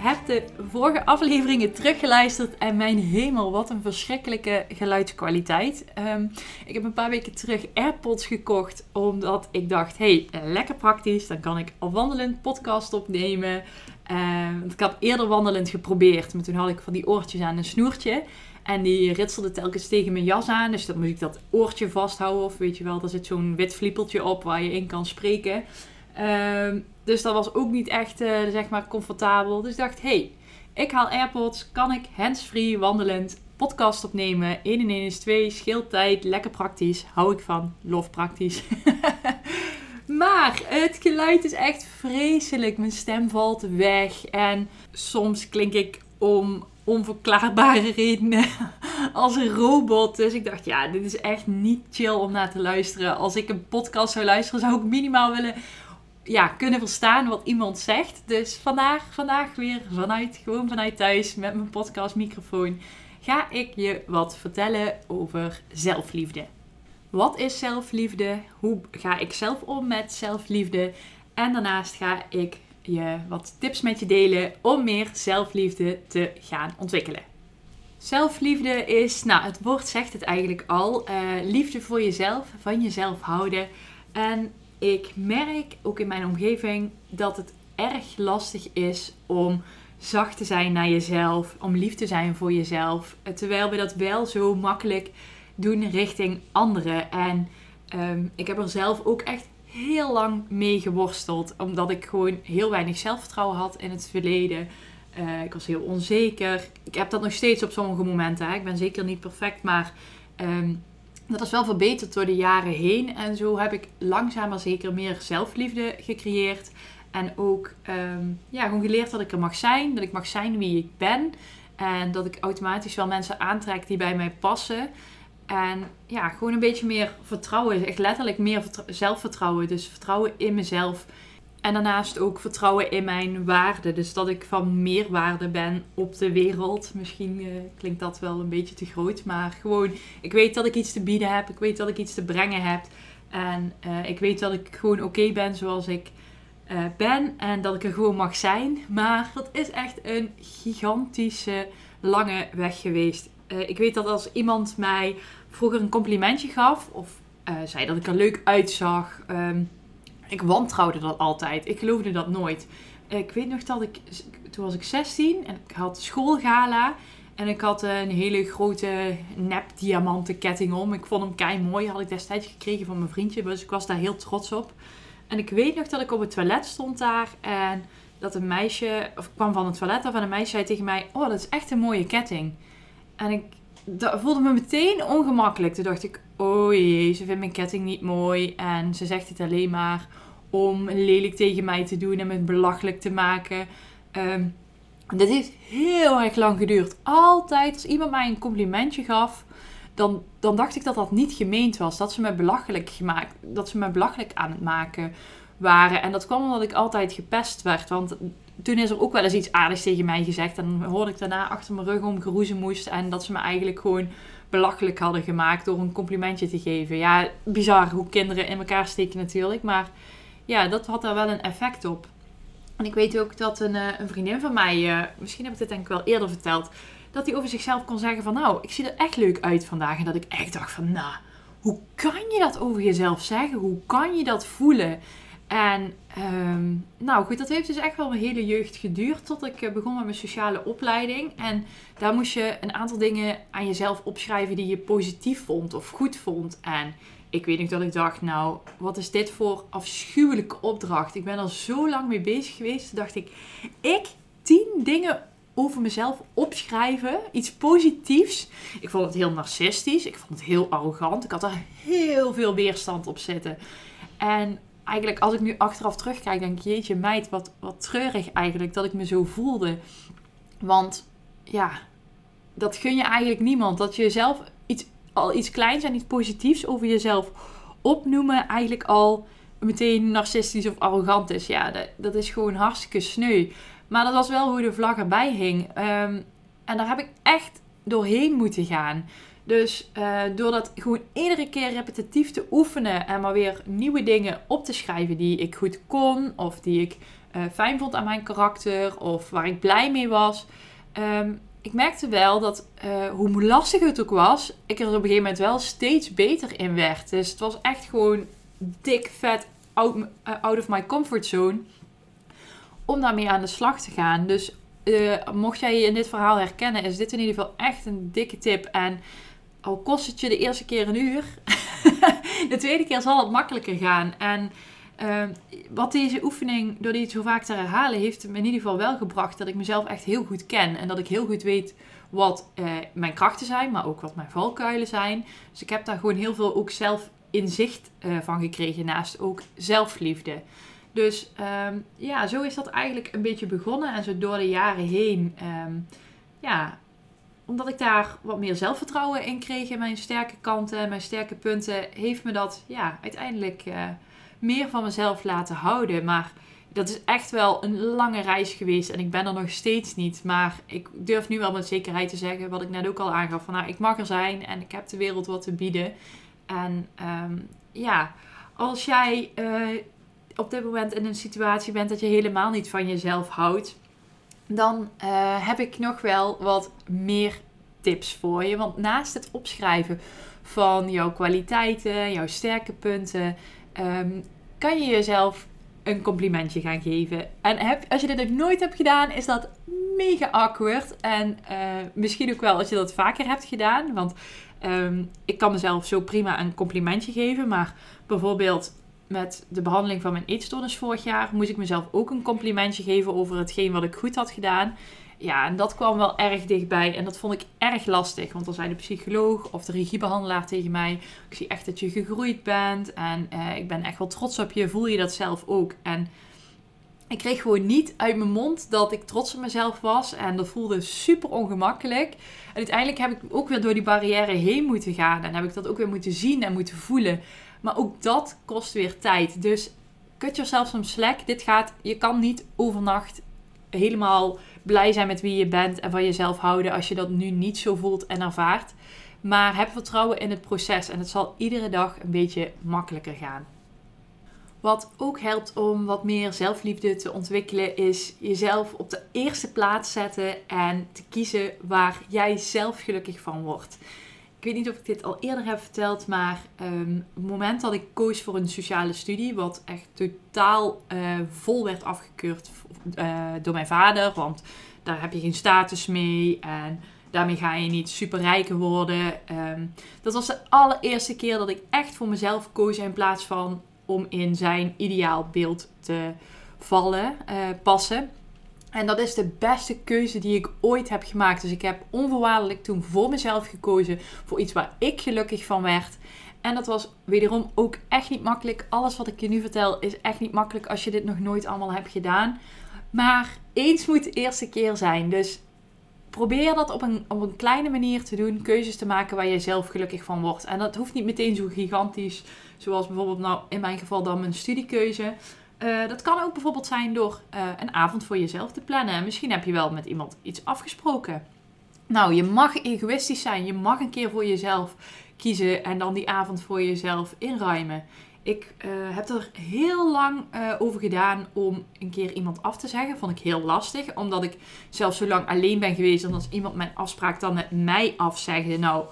heb de vorige afleveringen teruggeluisterd en mijn hemel, wat een verschrikkelijke geluidskwaliteit. Ehm, ik heb een paar weken terug AirPods gekocht omdat ik dacht, hey, lekker praktisch, dan kan ik al wandelend podcast opnemen. Um, ik had eerder wandelend geprobeerd, maar toen had ik van die oortjes aan een snoertje. En die ritselde telkens tegen mijn jas aan. Dus dan moest ik dat oortje vasthouden. Of weet je wel, daar zit zo'n wit vliepeltje op waar je in kan spreken. Ehm, dus dat was ook niet echt, uh, zeg maar, comfortabel. Dus ik dacht, hey, ik haal AirPods. Kan ik hands-free, wandelend, podcast opnemen. 1 in 1 is 2, scheelt tijd, lekker praktisch. Hou ik van, lof praktisch. maar het geluid is echt vreselijk. Mijn stem valt weg. En soms klink ik om onverklaarbare redenen als een robot. Dus ik dacht, ja, dit is echt niet chill om naar te luisteren. Als ik een podcast zou luisteren, zou ik minimaal willen ja, kunnen verstaan wat iemand zegt. Dus vandaag, vandaag weer vanuit, gewoon vanuit thuis met mijn podcastmicrofoon ga ik je wat vertellen over zelfliefde. Wat is zelfliefde? Hoe ga ik zelf om met zelfliefde? En daarnaast ga ik je wat tips met je delen om meer zelfliefde te gaan ontwikkelen. Zelfliefde is, nou, het woord zegt het eigenlijk al, uh, liefde voor jezelf, van jezelf houden. En ik merk ook in mijn omgeving dat het erg lastig is om zacht te zijn naar jezelf, om lief te zijn voor jezelf. Terwijl we dat wel zo makkelijk doen richting anderen. En ehm, ik heb er zelf ook echt heel lang mee geworsteld, omdat ik gewoon heel weinig zelfvertrouwen had in het verleden. Uh, ik was heel onzeker. Ik heb dat nog steeds op sommige momenten. Hè. Ik ben zeker niet perfect, maar um, dat is wel verbeterd door de jaren heen. En zo heb ik langzaam maar zeker meer zelfliefde gecreëerd. En ook um, ja, gewoon geleerd dat ik er mag zijn. Dat ik mag zijn wie ik ben. En dat ik automatisch wel mensen aantrek die bij mij passen. En ja, gewoon een beetje meer vertrouwen. Echt letterlijk meer zelfvertrouwen. Dus vertrouwen in mezelf. En daarnaast ook vertrouwen in mijn waarde. Dus dat ik van meerwaarde ben op de wereld. Misschien uh, klinkt dat wel een beetje te groot. Maar gewoon, ik weet dat ik iets te bieden heb. Ik weet dat ik iets te brengen heb. En uh, ik weet dat ik gewoon oké ben zoals ik uh, ben. En dat ik er gewoon mag zijn. Maar dat is echt een gigantische lange weg geweest. ik weet dat als iemand mij vroeger een complimentje gaf. Of zei dat ik er leuk uitzag. Um, ik wantrouwde dat altijd. Ik geloofde dat nooit. Ik weet nog dat ik, toen was ik 16 en ik had schoolgala. En ik had een hele grote nep diamanten ketting om. Ik vond hem kei mooi. Had ik destijds gekregen van mijn vriendje. Dus ik was daar heel trots op. En ik weet nog dat ik op het toilet stond daar. En dat een meisje, of kwam van het toilet af en een meisje zei tegen mij: Oh, dat is echt een mooie ketting. En ik dat voelde me meteen ongemakkelijk. Toen dacht ik: Oh jee, ze vindt mijn ketting niet mooi. En ze zegt het alleen maar om lelijk tegen mij te doen en me belachelijk te maken. Um, dat heeft heel erg lang geduurd. Altijd als iemand mij een complimentje gaf, dan, dan dacht ik dat dat niet gemeend was. Dat ze me belachelijk gemaakt, dat ze me belachelijk aan het maken waren. En dat kwam omdat ik altijd gepest werd. Want toen is er ook wel eens iets aardigs tegen mij gezegd. En hoorde ik daarna achter mijn rug om geroezen moest. En dat ze me eigenlijk gewoon belachelijk hadden gemaakt door een complimentje te geven. Ja, bizar hoe kinderen in elkaar steken natuurlijk. Maar ja, dat had daar wel een effect op. En ik weet ook dat een, eh, een vriendin van mij, uh, misschien heb ik dit denk ik wel eerder verteld, dat hij over zichzelf kon zeggen van nou, ik zie er echt leuk uit vandaag. En dat ik echt dacht van nou, hoe kan je dat over jezelf zeggen? Hoe kan je dat voelen? En um, nou goed, dat heeft dus echt wel mijn hele jeugd geduurd tot ik eh, begon met mijn sociale opleiding. En daar moest je een aantal dingen aan jezelf opschrijven die je positief vond of goed vond. En ik weet nog dat ik dacht, nou, wat is dit voor afschuwelijke opdracht? Ik ben er zo lang mee bezig geweest. Toen dacht ik, ik tien dingen over mezelf opschrijven. Iets positiefs. Ik vond het heel narcistisch. Ik vond het heel arrogant. Ik had er heel veel weerstand op zitten. En eigenlijk als ik nu achteraf terugkijk, denk ik, jeetje meid, wat, wat treurig eigenlijk dat ik me zo voelde. Want ja, dat gun je eigenlijk niemand. Dat je jezelf iets, al iets kleins en iets positiefs over jezelf opnoemen, eigenlijk al meteen narcistisch of arrogant is. Ja, dat, dat is gewoon hartstikke sneu. Maar dat was wel hoe de vlag erbij hing. Ehm, en daar heb ik echt doorheen moeten gaan. Dus uh, door dat gewoon iedere keer repetitief te oefenen en maar weer nieuwe dingen op te schrijven die ik goed kon of die ik uh, fijn vond aan mijn karakter of waar ik blij mee was. Um, ik merkte wel dat uh, hoe lastig het ook was, ik er op een gegeven moment wel steeds beter in werd. Dus het was echt gewoon dik vet out, out of my comfort zone om daarmee aan de slag te gaan. Dus mocht jij je in dit verhaal herkennen, is dit in ieder geval echt een dikke tip. En al kost het je de eerste keer een uur, de tweede keer zal het makkelijker gaan. En uh, wat deze oefening, door die zo vaak te herhalen, heeft me in ieder geval wel gebracht dat ik mezelf echt heel goed ken. En dat ik heel goed weet wat uh, mijn krachten zijn, maar ook wat mijn valkuilen zijn. Dus ik heb daar gewoon heel veel ook zelf inzicht uh, van gekregen, naast ook zelfliefde. Dus um, ja, zo is dat eigenlijk een beetje begonnen. En zo door de jaren heen um, ja, omdat ik daar wat meer zelfvertrouwen in kreeg in mijn sterke kanten, mijn sterke punten, heeft me dat ja, uiteindelijk uh, meer van mezelf laten houden. Maar dat is echt wel een lange reis geweest en ik ben er nog steeds niet. Maar ik durf nu wel met zekerheid te zeggen, wat ik net ook al aangaf, van nou, ik mag er zijn en ik heb de wereld wat te bieden. En um, ja, als jij uh, op dit moment in een situatie bent dat je helemaal niet van jezelf houdt, dan uh, heb ik nog wel wat meer tips voor je. Want naast het opschrijven van jouw kwaliteiten, jouw sterke punten, um, kan je jezelf een complimentje gaan geven. En heb, als je dit nog nooit hebt gedaan, is dat mega awkward. En uh, misschien ook wel als je dat vaker hebt gedaan. Want um, ik kan mezelf zo prima een complimentje geven. Maar bijvoorbeeld met de behandeling van mijn eetstoornis vorig jaar moest ik mezelf ook een complimentje geven over hetgeen wat ik goed had gedaan. Ja, en dat kwam wel erg dichtbij en dat vond ik erg lastig. Want dan zei de psycholoog of de regiebehandelaar tegen mij: Ik zie echt dat je gegroeid bent en uh, ik ben echt wel trots op je. Voel je dat zelf ook? En ik kreeg gewoon niet uit mijn mond dat ik trots op mezelf was. En dat voelde super ongemakkelijk. En uiteindelijk heb ik ook weer door die barrière heen moeten gaan. En heb ik dat ook weer moeten zien en moeten voelen. Maar ook dat kost weer tijd. Dus cut yourself some slack. Dit gaat, je kan niet overnacht helemaal blij zijn met wie je bent en van jezelf houden als je dat nu niet zo voelt en ervaart. Maar heb vertrouwen in het proces en het zal iedere dag een beetje makkelijker gaan. Wat ook helpt om wat meer zelfliefde te ontwikkelen, is jezelf op de eerste plaats zetten en te kiezen waar jij zelf gelukkig van wordt. Ik weet niet of ik dit al eerder heb verteld, maar um, het moment dat ik koos voor een sociale studie, wat echt totaal uh, vol werd afgekeurd uh, door mijn vader, want daar heb je geen status mee en daarmee ga je niet superrijk worden. Um, dat was de allereerste keer dat ik echt voor mezelf koos in plaats van om in zijn ideaal beeld te vallen, uh, passen. En dat is de beste keuze die ik ooit heb gemaakt. Dus ik heb onvoorwaardelijk toen voor mezelf gekozen. Voor iets waar ik gelukkig van werd. En dat was wederom ook echt niet makkelijk. Alles wat ik je nu vertel is echt niet makkelijk als je dit nog nooit allemaal hebt gedaan. Maar eens moet de eerste keer zijn. Dus probeer dat op een, op een kleine manier te doen. Keuzes te maken waar je zelf gelukkig van wordt. En dat hoeft niet meteen zo gigantisch. Zoals bijvoorbeeld nou in mijn geval dan mijn studiekeuze. Uh, dat kan ook bijvoorbeeld zijn door uh, een avond voor jezelf te plannen. Misschien heb je wel met iemand iets afgesproken. Nou, je mag egoïstisch zijn. Je mag een keer voor jezelf kiezen en dan die avond voor jezelf inruimen. Ik uh, heb er heel lang over gedaan om een keer iemand af te zeggen. Vond ik heel lastig, omdat ik zelf zo lang alleen ben geweest. En als iemand mijn afspraak dan met mij afzegde, nou,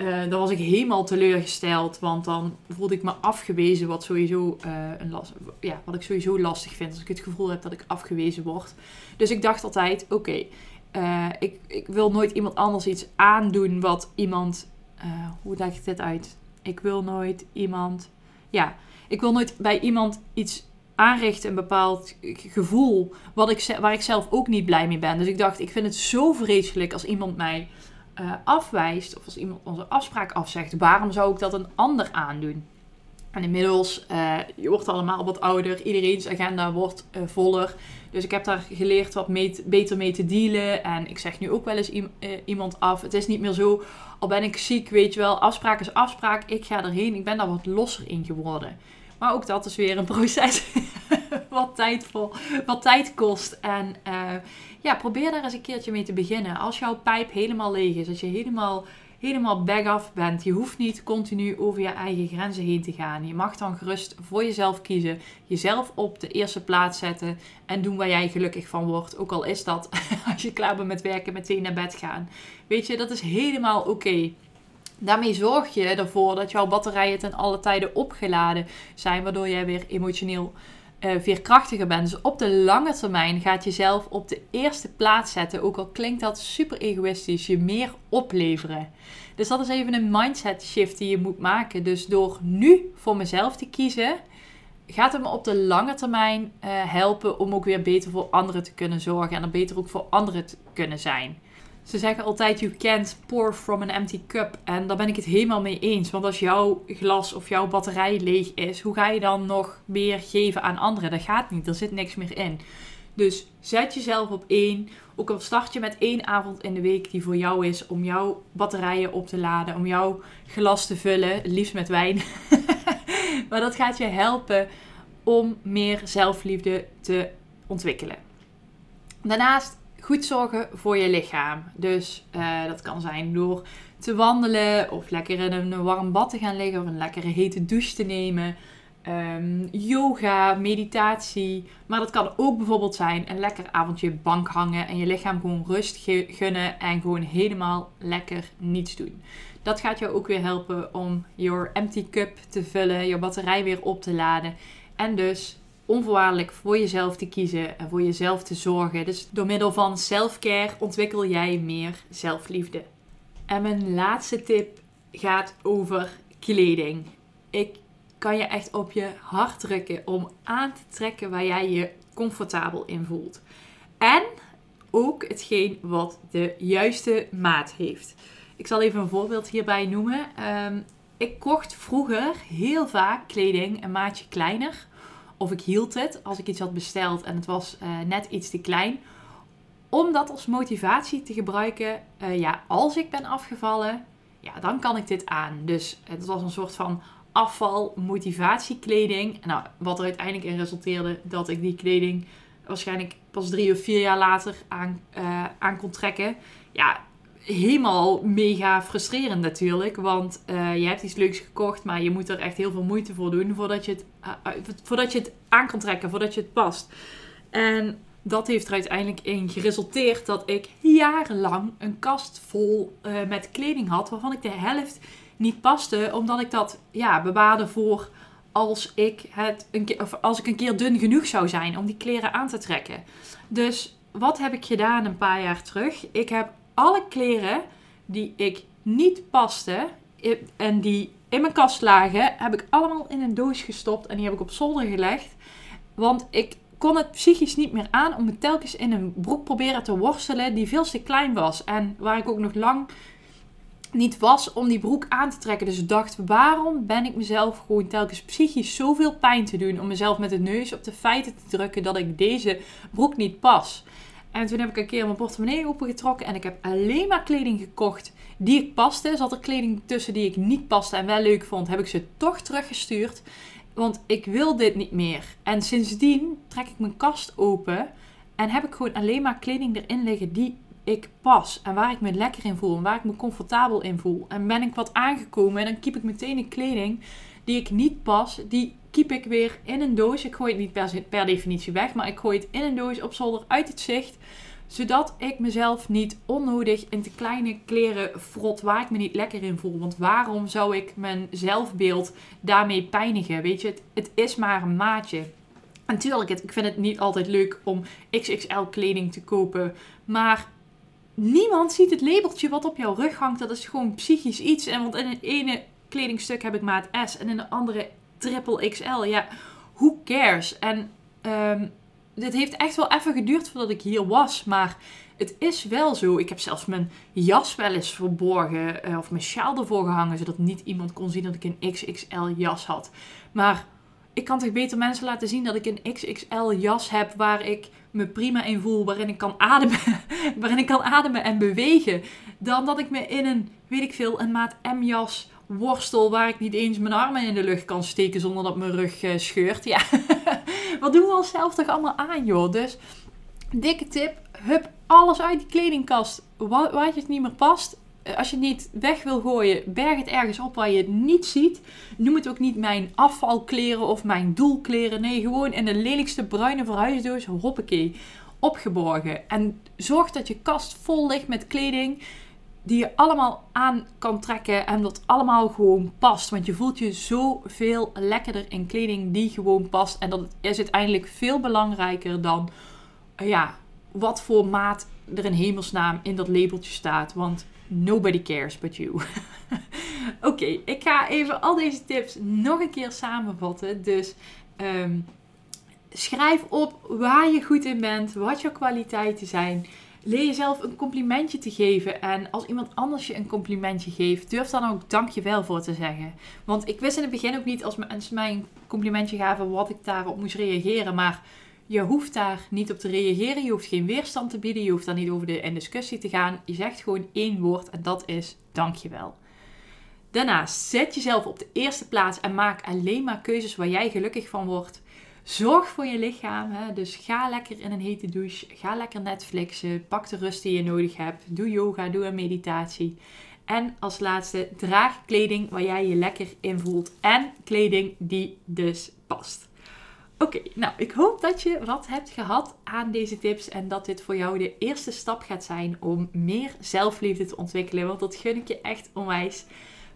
uh, dan was ik helemaal teleurgesteld, want dan voelde ik me afgewezen, wat, sowieso, uh, een ja, wat ik sowieso lastig vind als ik het gevoel heb dat ik afgewezen word. Dus ik dacht altijd, oké, uh, ik, ik wil nooit iemand anders iets aandoen wat iemand, hoe leg ik dit uit? Ik wil nooit iemand, ja, ik wil nooit bij iemand iets aanrichten, een bepaald gevoel, wat ik, waar ik zelf ook niet blij mee ben. Dus ik dacht, ik vind het zo vreselijk als iemand mij uh, afwijst of als iemand onze afspraak afzegt, waarom zou ik dat een ander aandoen? En inmiddels, uh, je wordt allemaal wat ouder, iedereen's agenda wordt uh, voller. Dus ik heb daar geleerd wat beter mee te dealen. En ik zeg nu ook wel eens iemand af. Het is niet meer zo, al ben ik ziek, weet je wel, afspraak is afspraak. Ik ga erheen. Ik ben daar wat losser in geworden. Maar ook dat is weer een proces wat, tijd voor, wat tijd kost. En uh, ja, probeer daar eens een keertje mee te beginnen. Als jouw pijp helemaal leeg is, als je helemaal, helemaal back af bent, je hoeft niet continu over je eigen grenzen heen te gaan. Je mag dan gerust voor jezelf kiezen, jezelf op de eerste plaats zetten en doen waar jij gelukkig van wordt. Ook al is dat als je klaar bent met werken, meteen naar bed gaan. Weet je, dat is helemaal oké. Daarmee zorg je ervoor dat jouw batterijen ten alle tijden opgeladen zijn, waardoor jij weer emotioneel uh, veerkrachtiger bent. Dus op de lange termijn gaat jezelf op de eerste plaats zetten, ook al klinkt dat super egoïstisch, je meer opleveren. Dus dat is even een mindset shift die je moet maken. Dus door nu voor mezelf te kiezen, gaat het me op de lange termijn uh, helpen om ook weer beter voor anderen te kunnen zorgen en er beter ook voor anderen te kunnen zijn. Ze zeggen altijd, you can't pour from an empty cup. En daar ben ik het helemaal mee eens. Want als jouw glas of jouw batterij leeg is, hoe ga je dan nog meer geven aan anderen? Dat gaat niet, er zit niks meer in. Dus zet jezelf op één. Ook al start je met één avond in de week die voor jou is om jouw batterijen op te laden, om jouw glas te vullen, liefst met wijn. maar dat gaat je helpen om meer zelfliefde te ontwikkelen. Daarnaast goed zorgen voor je lichaam. Dus uh, dat kan zijn door te wandelen of lekker in een warm bad te gaan liggen of een lekkere hete douche te nemen. Um, yoga, meditatie. Maar dat kan ook bijvoorbeeld zijn een lekker avondje bank hangen en je lichaam gewoon rust gunnen en gewoon helemaal lekker niets doen. Dat gaat jou ook weer helpen om your empty cup te vullen, je batterij weer op te laden. En dus onvoorwaardelijk voor jezelf te kiezen en voor jezelf te zorgen. Dus door middel van self-care ontwikkel jij meer zelfliefde. En mijn laatste tip gaat over kleding. Ik kan je echt op je hart drukken om aan te trekken waar jij je comfortabel in voelt. En ook hetgeen wat de juiste maat heeft. Ik zal even een voorbeeld hierbij noemen. Um, ik kocht vroeger heel vaak kleding een maatje kleiner of ik hield het als ik iets had besteld en het was uh, net iets te klein. Om dat als motivatie te gebruiken. Uh, ja, als ik ben afgevallen, ja, dan kan ik dit aan. Dus het was een soort van afval motivatiekleding. Nou, wat er uiteindelijk in resulteerde dat ik die kleding waarschijnlijk pas drie of vier jaar later aan, aan kon trekken. Ja, helemaal mega frustrerend natuurlijk. Want uh, je hebt iets leuks gekocht, maar je moet er echt heel veel moeite voor doen voordat je het, uh, voordat je het aan kan trekken, voordat je het past. En dat heeft er uiteindelijk in geresulteerd dat ik jarenlang een kast vol uh, met kleding had, waarvan ik de helft niet paste, omdat ik dat ja, bewaarde voor als ik, het een keer, of als ik een keer dun genoeg zou zijn om die kleren aan te trekken. Dus wat heb ik gedaan een paar jaar terug? Ik heb alle kleren die ik niet paste en die in mijn kast lagen, heb ik allemaal in een doos gestopt en die heb ik op zolder gelegd. Want ik kon het psychisch niet meer aan om me telkens in een broek proberen te worstelen die veel te klein was. En waar ik ook nog lang niet was om die broek aan te trekken. Dus ik dacht, waarom ben ik mezelf gewoon telkens psychisch zoveel pijn te doen om mezelf met de neus op de feiten te drukken dat ik deze broek niet pas? En toen heb ik een keer mijn portemonnee opengetrokken en ik heb alleen maar kleding gekocht die ik paste. Zat er kleding tussen die ik niet paste en wel leuk vond, heb ik ze toch teruggestuurd. Want ik wil dit niet meer. En sindsdien trek ik mijn kast open en heb ik gewoon alleen maar kleding erin liggen die ik pas. En waar ik me lekker in voel en waar ik me comfortabel in voel. En ben ik wat aangekomen en dan keep ik meteen een kleding die ik niet pas, die keep ik weer in een doos. Ik gooi het niet per, definitie weg, maar ik gooi het in een doos op zolder uit het zicht. Zodat ik mezelf niet onnodig in te kleine kleren frot waar ik me niet lekker in voel. Want waarom zou ik mijn zelfbeeld daarmee pijnigen? Weet je, het, het is maar een maatje. En tuurlijk, ik vind het niet altijd leuk om XXL kleding te kopen. Maar niemand ziet het labeltje wat op jouw rug hangt. Dat is gewoon psychisch iets. En want in het ene kledingstuk heb ik maat S en in de andere triple XL. Ja, who cares? En um, dit heeft echt wel even geduurd voordat ik hier was. Maar het is wel zo. Ik heb zelfs mijn jas wel eens verborgen. eh, of mijn sjaal ervoor gehangen. Zodat niet iemand kon zien dat ik een XXL jas had. Maar ik kan toch beter mensen laten zien dat ik een XXL jas heb. Waar ik me prima in voel. Waarin ik kan ademen. waarin ik kan ademen en bewegen. Dan dat ik me in een, weet ik veel, een maat M jas worstel. Waar ik niet eens mijn armen in de lucht kan steken. Zonder dat mijn rug eh, scheurt. Ja, wat doen we onszelf toch allemaal aan joh. Dus dikke tip. Hup alles uit die kledingkast wa- waar je het niet meer past. Eh, Als je het niet weg wil gooien, berg het ergens op waar je het niet ziet. Noem het ook niet mijn afvalkleren of mijn doelkleren. Nee, gewoon in de lelijkste bruine verhuisdoos, hoppakee, opgeborgen. En zorg dat je kast vol ligt met kleding die je allemaal aan kan trekken en dat allemaal gewoon past. Want je voelt je zoveel lekkerder in kleding die gewoon past. En dat is uiteindelijk veel belangrijker dan ja, wat voor maat er in hemelsnaam in dat labeltje staat. Want nobody cares but you. Oké, ik ga even al deze tips nog een keer samenvatten. Dus ehm, schrijf op waar je goed in bent, wat je kwaliteiten zijn. Leer jezelf een complimentje te geven. En als iemand anders je een complimentje geeft, durf dan ook dankjewel voor te zeggen. Want ik wist in het begin ook niet als mensen mij een complimentje gaven wat ik daarop moest reageren. Maar je hoeft daar niet op te reageren. Je hoeft geen weerstand te bieden. Je hoeft daar niet over in discussie te gaan. Je zegt gewoon één woord en dat is dankjewel. Daarnaast zet jezelf op de eerste plaats en maak alleen maar keuzes waar jij gelukkig van wordt. Zorg voor je lichaam. Hè? Dus ga lekker in een hete douche. Ga lekker Netflixen. Pak de rust die je nodig hebt. Doe yoga. Doe een meditatie. En als laatste, draag kleding waar jij je lekker in voelt. En kleding die dus past. Oké, nou ik hoop dat je wat hebt gehad aan deze tips. En dat dit voor jou de eerste stap gaat zijn om meer zelfliefde te ontwikkelen. Want dat gun ik je echt onwijs.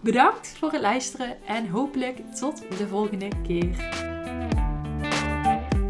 Bedankt voor het luisteren en hopelijk tot de volgende keer.